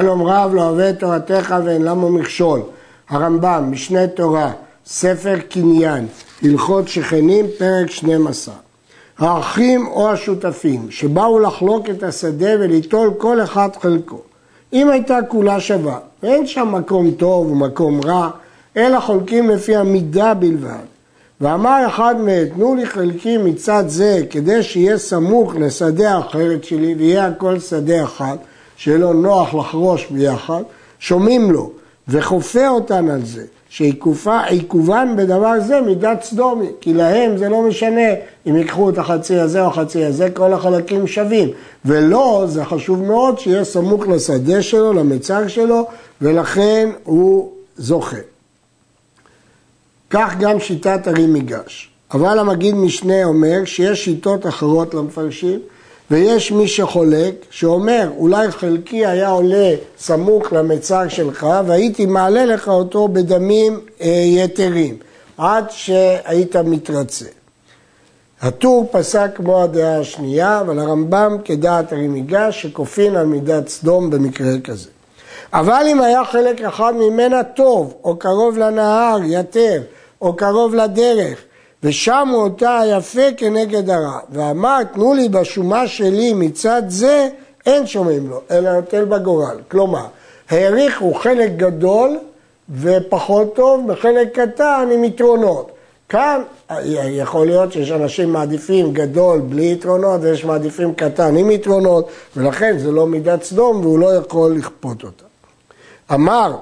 שלום רב לא אוהב את תורתך ואין למה מכשול. הרמב"ם, משנה תורה, ספר קניין, הלכות שכנים, פרק 12. האחים או השותפים שבאו לחלוק את השדה וליטול כל אחד חלקו. אם הייתה כולה שווה, ואין שם מקום טוב ומקום רע, אלא חולקים לפי המידה בלבד. ואמר אחד מהם, תנו לי חלקי מצד זה כדי שיהיה סמוך לשדה האחרת שלי ויהיה הכל שדה אחד, שיהיה לו נוח לחרוש ביחד, שומעים לו וכופה אותן על זה, שעיכובן בדבר זה מידת סדומי, כי להם זה לא משנה אם ייקחו את החצי הזה או החצי הזה, כל החלקים שווים. ולא, זה חשוב מאוד שיהיה סמוך לשדה שלו, למצר שלו, ולכן הוא זוכה. כך גם שיטת הרי מיגש. אבל המגיד משנה אומר שיש שיטות אחרות למפרשים, ויש מי שחולק, שאומר, אולי חלקי היה עולה סמוך למצר שלך, והייתי מעלה לך אותו בדמים אה, יתרים, עד שהיית מתרצה. הטור פסק כמו הדעה השנייה, אבל הרמב"ם כדעת הרימיגה שכופין על מידת סדום במקרה כזה. אבל אם היה חלק אחד ממנה טוב, או קרוב לנהר, יתר, או קרוב לדרך, ושמו אותה יפה כנגד הרע, ואמר תנו לי בשומה שלי מצד זה, אין שומעים לו, אלא נוטל בגורל. כלומר, העריכו חלק גדול ופחות טוב בחלק קטן עם יתרונות. כאן יכול להיות שיש אנשים מעדיפים גדול בלי יתרונות ויש מעדיפים קטן עם יתרונות ולכן זה לא מידת סדום והוא לא יכול לכפות אותה. אמר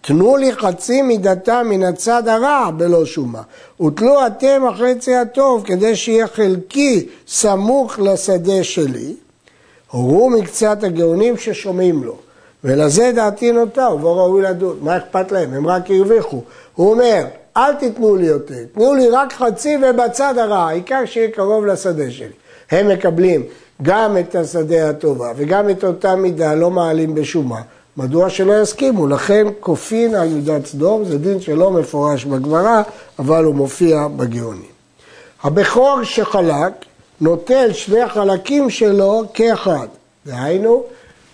תנו לי חצי מידתה מן הצד הרע בלא שומה, ותלו אתם החצי הטוב כדי שיהיה חלקי סמוך לשדה שלי. הורו מקצת הגאונים ששומעים לו, ולזה דעתי נוטה, ובו ראוי לדון. מה אכפת להם? הם רק הרוויחו. הוא אומר, אל תיתנו לי יותר, תנו לי רק חצי ובצד הרע, העיקר שיהיה קרוב לשדה שלי. הם מקבלים גם את השדה הטובה וגם את אותה מידה, לא מעלים בשומה. מדוע שלא יסכימו? לכן כופין על מידת סדום, זה דין שלא מפורש בגמרא, אבל הוא מופיע בגאונים. הבכור שחלק נוטל שני החלקים שלו כאחד. דהיינו,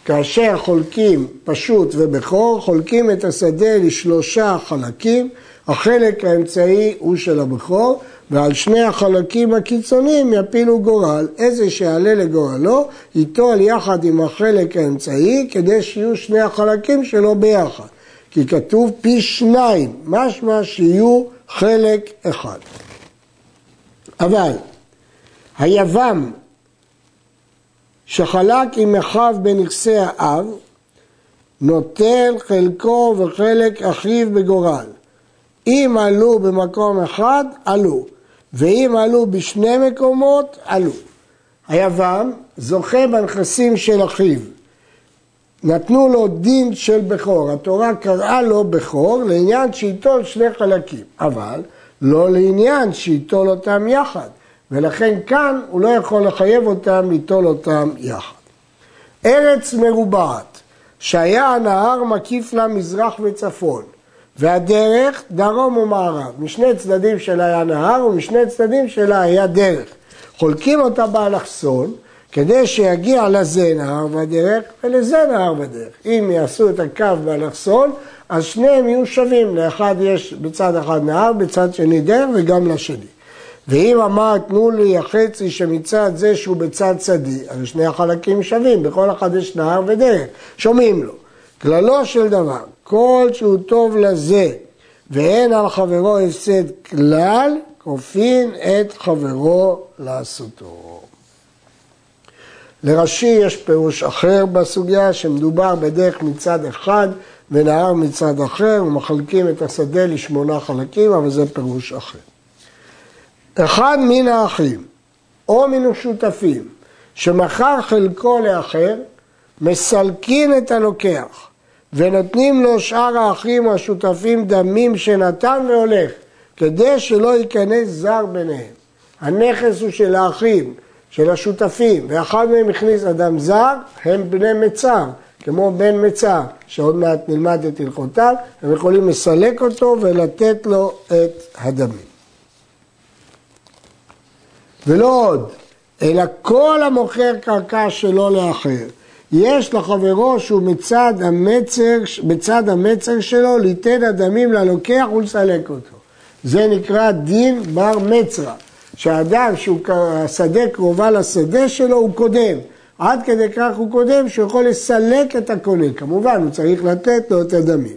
כאשר חולקים פשוט ובכור, חולקים את השדה לשלושה חלקים, החלק האמצעי הוא של הבכור, ועל שני החלקים הקיצוניים יפילו גורל. איזה שיעלה לגורלו, ייטול יחד עם החלק האמצעי, כדי שיהיו שני החלקים שלו ביחד. כי כתוב פי שניים, משמע שיהיו חלק אחד. אבל היבם שחלק עם אחיו בנכסי האב, נוטל חלקו וחלק אחיו בגורל. אם עלו במקום אחד, עלו. ואם עלו בשני מקומות, עלו. היוון זוכה בנכסים של אחיו. נתנו לו דין של בכור, התורה קראה לו בכור לעניין שייטול שני חלקים, אבל לא לעניין שייטול אותם יחד, ולכן כאן הוא לא יכול לחייב אותם ליטול אותם יחד. ארץ מרובעת, שהיה הנהר מקיף לה מזרח וצפון, והדרך דרום ומערב. משני צדדים שלה היה נהר ומשני צדדים שלה היה דרך. חולקים אותה באלכסון כדי שיגיע לזה נהר בדרך ולזה נהר בדרך. אם יעשו את הקו באלכסון, אז שניהם יהיו שווים. לאחד יש בצד אחד נהר, בצד שני דרך וגם לשני. ואם אמר תנו לי החצי שמצד זה שהוא בצד צדי, אז שני החלקים שווים, בכל אחד יש נהר ודרך, שומעים לו. כללו של דבר, כל שהוא טוב לזה ואין על חברו הפסד כלל, כופין את חברו לעשותו. לרש"י יש פירוש אחר בסוגיה שמדובר בדרך מצד אחד ונהר מצד אחר ומחלקים את השדה לשמונה חלקים, אבל זה פירוש אחר. אחד מן האחים או מן השותפים שמכר חלקו לאחר, מסלקין את הלוקח ונותנים לו שאר האחים השותפים דמים שנתן והולך, כדי שלא ייכנס זר ביניהם. הנכס הוא של האחים, של השותפים, ואחד מהם הכניס אדם זר, הם בני מצר, כמו בן מצר, שעוד מעט נלמד את הלכותיו, הם יכולים לסלק אותו ולתת לו את הדמים. ולא עוד, אלא כל המוכר קרקע שלו לאחר, יש לחברו שהוא מצד המצר, בצד המצר שלו ליתן הדמים ללוקח ולסלק אותו. זה נקרא דין בר מצרה, שהאדם שהשדה קרובה לשדה שלו הוא קודם. עד כדי כך הוא קודם שהוא יכול לסלק את הקונה. כמובן, הוא צריך לתת לו את הדמים.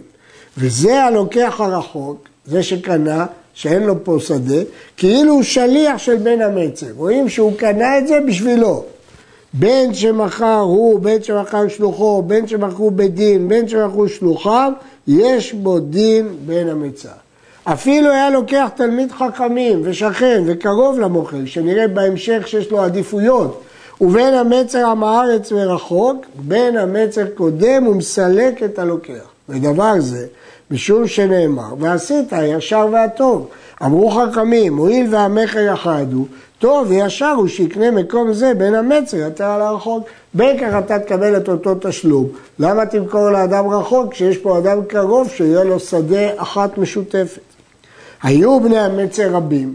וזה הלוקח הרחוק, זה שקנה, שאין לו פה שדה, כאילו הוא שליח של בן המצר. רואים שהוא קנה את זה בשבילו. בין שמכר הוא, בין שמכר שלוחו, בין שמכרו בדין, בין שמכרו שלוחיו, יש בו דין בין המצר. אפילו היה לוקח תלמיד חכמים ושכן וקרוב למוכר, שנראה בהמשך שיש לו עדיפויות, ובין המצר עם הארץ ורחוק, בין המצר קודם ומסלק את הלוקח. ודבר זה, משום שנאמר, ועשית הישר והטוב. אמרו חכמים, הואיל והמכר יחדו, טוב וישר הוא שיקנה מקום זה בין המצר יותר על הרחוק. בין כך אתה תקבל את אותו תשלום. למה תמכור לאדם רחוק כשיש פה אדם קרוב שיהיה לו שדה אחת משותפת? היו בני המצר רבים,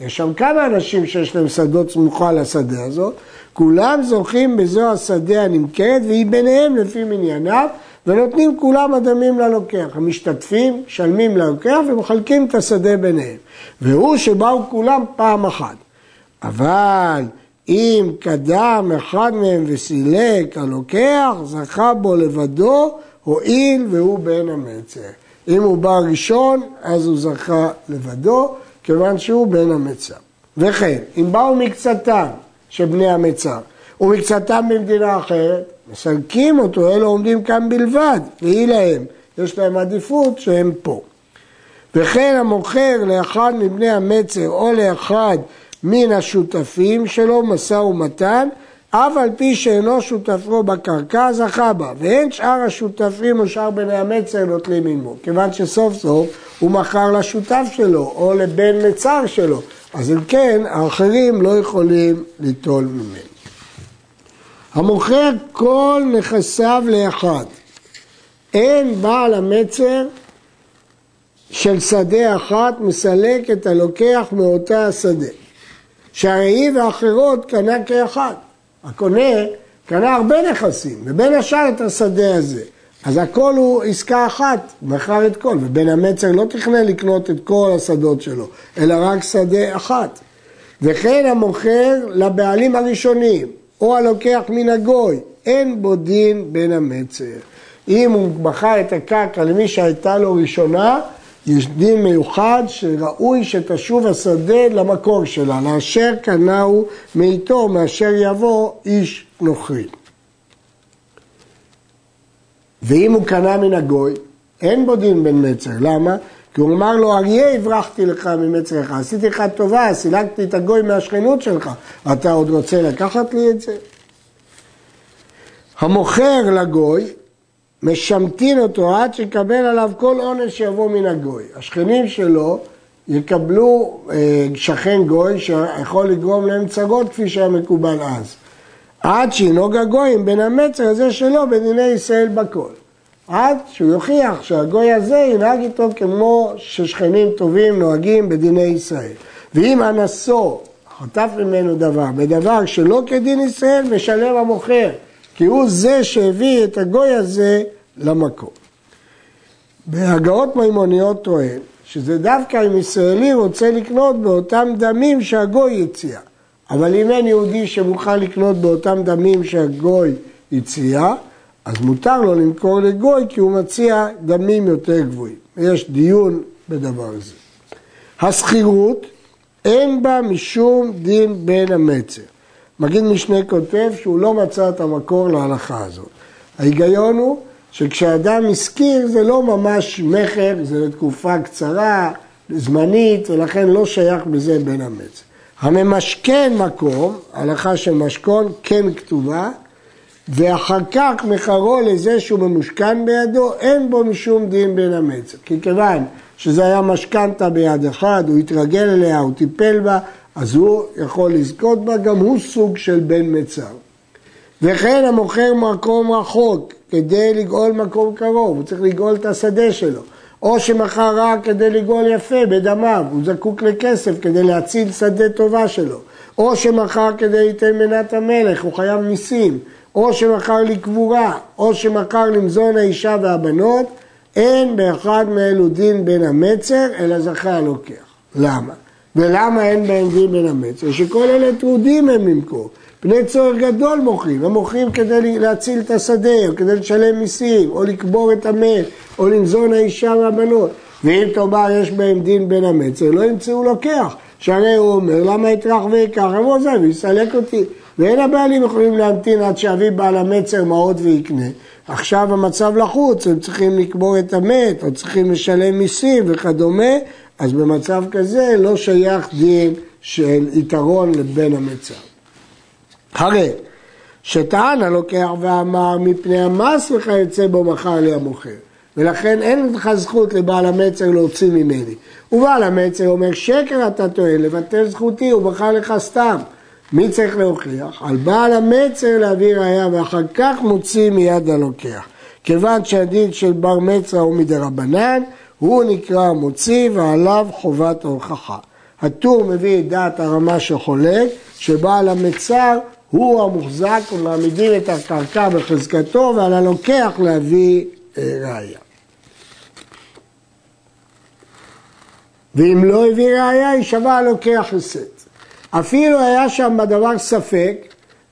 יש שם כמה אנשים שיש להם שדות סמוכה לשדה הזאת, כולם זוכים בזו השדה הנמכרת והיא ביניהם לפי מנייניו ונותנים כולם אדמים ללוקח. המשתתפים שלמים ללוקח ומחלקים את השדה ביניהם. והוא שבאו כולם פעם אחת. אבל אם קדם אחד מהם וסילק הלוקח, זכה בו לבדו, הואיל והוא בן המצר. אם הוא בא ראשון, אז הוא זכה לבדו, כיוון שהוא בן המצר. וכן, אם באו מקצתם של בני המצר, ומקצתם במדינה אחרת, מסלקים אותו, אלו עומדים כאן בלבד, והיא להם, יש להם עדיפות שהם פה. וכן המוכר לאחד מבני המצר או לאחד מן השותפים שלו משא ומתן, אף על פי שאינו שותפו בקרקע, זכה בה, ואין שאר השותפים או שאר בני המצר נוטלים עמו, כיוון שסוף סוף הוא מכר לשותף שלו או לבן מצר שלו, אז אם כן, האחרים לא יכולים ליטול ממנו. המוכר כל נכסיו לאחד. אין בעל המצר של שדה אחת מסלק את הלוקח מאותה השדה. שהרי היא ואחרות קנה כאחד. הקונה קנה הרבה נכסים, ובין השאר את השדה הזה. אז הכל הוא עסקה אחת, מכר את כל, ובן המצר לא תכנן לקנות את כל השדות שלו, אלא רק שדה אחת. וכן המוכר לבעלים הראשונים, או הלוקח מן הגוי, אין בו דין בין המצר. אם הוא מכר את הקרקע למי שהייתה לו ראשונה, יש דין מיוחד שראוי שתשוב השדה למקור שלה, לאשר קנהו מאיתו מאשר יבוא איש נוכרי. ואם הוא קנה מן הגוי, אין בו דין בין מצר. למה? כי הוא אמר לו, אריה הברחתי לך ממצרך, עשיתי לך טובה, סילקתי את הגוי מהשכנות שלך, אתה עוד רוצה לקחת לי את זה? המוכר לגוי, משמטין אותו עד שיקבל עליו כל עונש שיבוא מן הגוי. השכנים שלו יקבלו אה, שכן גוי שיכול לגרום להם צגות כפי שהיה מקובל אז. עד שינהוג הגויים בין המצר הזה שלו בדיני ישראל בכל. עד שהוא יוכיח שהגוי הזה ינהג איתו כמו ששכנים טובים נוהגים בדיני ישראל. ואם אנסו חטף ממנו דבר, בדבר שלא כדין ישראל, משלם המוכר, כי הוא זה שהביא את הגוי הזה למקום. בהגאות מימוניות טוען שזה דווקא אם ישראלי רוצה לקנות באותם דמים שהגוי הציע. אבל אם אין יהודי שמוכן לקנות באותם דמים שהגוי הציע, אז מותר לו למכור לגוי כי הוא מציע דמים יותר גבוהים. יש דיון בדבר הזה. השכירות אין בה משום דין בין המצר. מגיד משנה כותב שהוא לא מצא את המקור להלכה הזאת. ההיגיון הוא שכשאדם השכיר זה לא ממש מכר, זה לתקופה קצרה, זמנית, ולכן לא שייך בזה בין המצר. הממשכן מקום, הלכה של משכון, כן כתובה, ואחר כך מחרו לזה שהוא ממושכן בידו, אין בו משום דין בין המצר. כי כיוון שזה היה משכנתה ביד אחד, הוא התרגל אליה, הוא טיפל בה, אז הוא יכול לזכות בה, גם הוא סוג של בן מצר. וכן המוכר מקום רחוק כדי לגאול מקום קרוב, הוא צריך לגאול את השדה שלו. או שמכר רק כדי לגאול יפה בדמיו, הוא זקוק לכסף כדי להציל שדה טובה שלו. או שמכר כדי ליתן מנת המלך, הוא חייב מיסים. או שמכר לקבורה, או שמכר למזון האישה והבנות, אין באחד מאלו דין בין המצר, אלא זכה הלוקח. למה? ולמה אין בהם דין בין המצר? שכל אלה טרודים הם למכור. פני צורך גדול מוכרים, הם מוכרים כדי להציל את השדה, או כדי לשלם מיסים, או לקבור את המת, או למזון האישה והבנות. ואם תאמר יש בהם דין בין המצר, לא ימצאו לוקח. שהרי הוא אומר, למה יטרח ויקח? אמרו זה, ויסלק אותי. ואין הבעלים יכולים להמתין עד שאביא בעל המצר מעות ויקנה. עכשיו המצב לחוץ, הם צריכים לקבור את המת, או צריכים לשלם מיסים וכדומה, אז במצב כזה לא שייך דין של יתרון לבן המצר. הרי שטען הלוקח ואמר מפני המס וכיוצא בו מכר לי המוכר. ולכן אין לך זכות לבעל המצר להוציא ממני. ובעל המצר אומר שקר אתה טוען, לבטל זכותי, הוא מכר לך סתם. מי צריך להוכיח? על בעל המצר להביא ראייה ואחר כך מוציא מיד הלוקח. כיוון שהדין של בר מצר הוא מדרבנן, הוא נקרא מוציא ועליו חובת ההוכחה. הטור מביא את דעת הרמה שחולק, שבעל המצר הוא המוחזק ומעמידים את הקרקע בחזקתו ועל הלוקח להביא אה, ראייה. ואם לא הביא ראייה, יישבע הלוקח לשאת. אפילו היה שם בדבר ספק,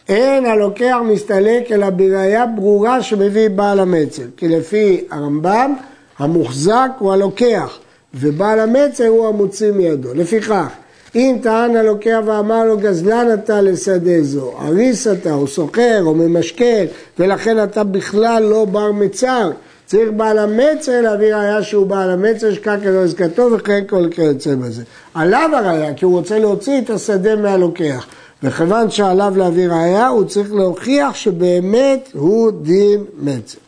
אין הלוקח מסתלק אלא בראייה ברורה שמביא בעל המצר. כי לפי הרמב"ם, המוחזק הוא הלוקח, ובעל המצר הוא המוציא מידו. לפיכך, אם טען הלוקח ואמר לו גזלן אתה לשדה זו, אריס אתה, או סוחר, או ממשכן, ולכן אתה בכלל לא בר מצר, צריך בעל המצר להביא ראיה שהוא בעל המצר שקרקע לא עסקתו וכן כל כיוצא בזה. עליו הראיה, כי הוא רוצה להוציא את השדה מהלוקח. וכיוון שעליו להביא ראיה, הוא צריך להוכיח שבאמת הוא דין מצר.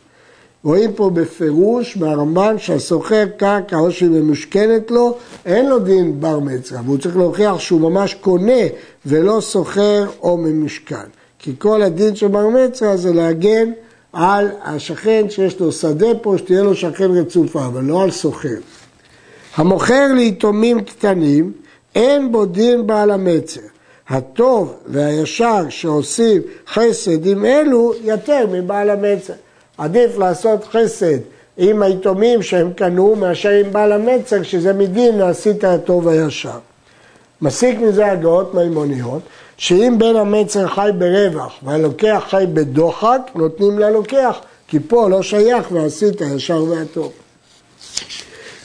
רואים פה בפירוש מהרמב"ן שהסוחר קרקע או שהיא ממושכנת לו, אין לו דין בר מצרה, והוא צריך להוכיח שהוא ממש קונה ולא סוחר או ממשכן. כי כל הדין של בר מצרה זה להגן על השכן שיש לו שדה פה, שתהיה לו שכן רצופה, אבל לא על סוחר. המוכר ליתומים קטנים, אין בו דין בעל המצר. הטוב והישר שעושים חסד עם אלו, יותר מבעל המצר. עדיף לעשות חסד עם היתומים שהם קנו, מאשר עם בעל המצר, שזה מדין עשית הטוב הישר. מסיק מזה הגאות מימוניות, שאם בן המצר חי ברווח והלוקח חי בדוחק, נותנים ללוקח, כי פה לא שייך ועשית הישר והטוב.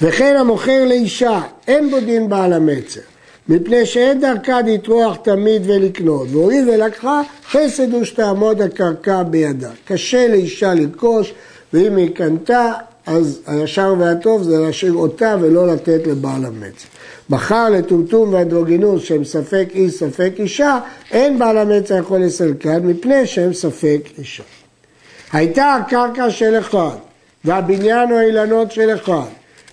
וכן המוכר לאישה, אין בו דין בעל המצר, מפני שאין דרכה לטרוח תמיד ולקנות, והואיל ולקחה, חסד הוא שתעמוד הקרקע בידה. קשה לאישה לרכוש, ואם היא קנתה, אז הישר והטוב זה להשאיר אותה ולא לתת לבעל המצר. בחר לטומטום ואנדרוגינוס שהם ספק איש ספק אישה, אין בעל המצר יכול לסלקן מפני שהם ספק אישה. הייתה הקרקע של אחד והבניין או האילנות של אחד.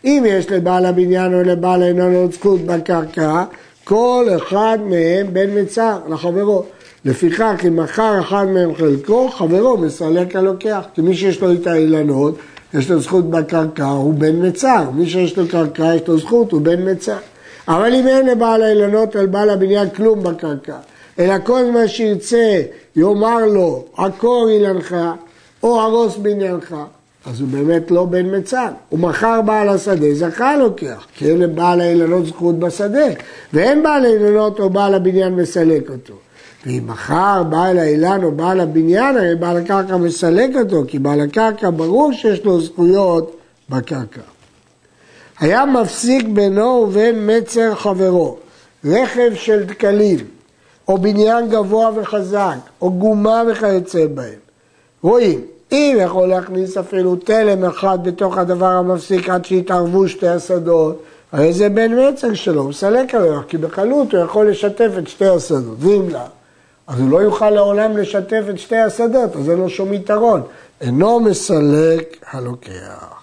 אם יש לבעל הבניין או לבעל האילנות זכות בקרקע, כל אחד מהם בן מצר לחברו. לפיכך, אם מכר אחד מהם חלקו, חברו מסלק הלוקח. כי מי שיש לו את האילנות, יש לו זכות בקרקע, הוא בן מצר. מי שיש לו קרקע, יש לו זכות, הוא בן מצר. אבל אם אין לבעל האילנות על בעל הבניין כלום בקרקע, אלא כל מה שירצה יאמר לו עקור אילנך או הרוס בניינך, אז הוא באמת לא בן מצר. הוא מכר בעל השדה, זכה לוקח, כי אין לבעל האילנות זכות בשדה, ואין בעל האילנות או בעל הבניין מסלק אותו. ואם מכר בעל האילן או בעל הבניין, הרי בעל הקרקע מסלק אותו, כי בעל הקרקע ברור שיש לו זכויות בקרקע. היה מפסיק בינו ובין מצר חברו, רכב של דקלים, או בניין גבוה וחזק, או גומה וכיוצא בהם. רואים, אם יכול להכניס אפילו תלם אחד בתוך הדבר המפסיק עד שיתערבו שתי השדות, הרי זה בן מצר שלו, הוא מסלק עליו, כי בקלות הוא יכול לשתף את שתי השדות, ואם לא, אז הוא לא יוכל לעולם לשתף את שתי השדות, אז אין לו שום יתרון. אינו מסלק הלוקח.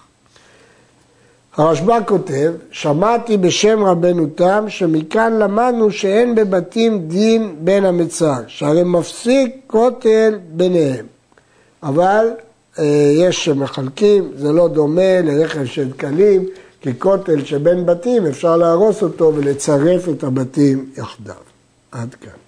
הרשב"א כותב, שמעתי בשם רבנו תם, שמכאן למדנו שאין בבתים דין בין המצר, שהרי מפסיק כותל ביניהם. אבל אה, יש שמחלקים, זה לא דומה לרכב של דקלים, כי כותל שבין בתים אפשר להרוס אותו ולצרף את הבתים יחדיו. עד כאן.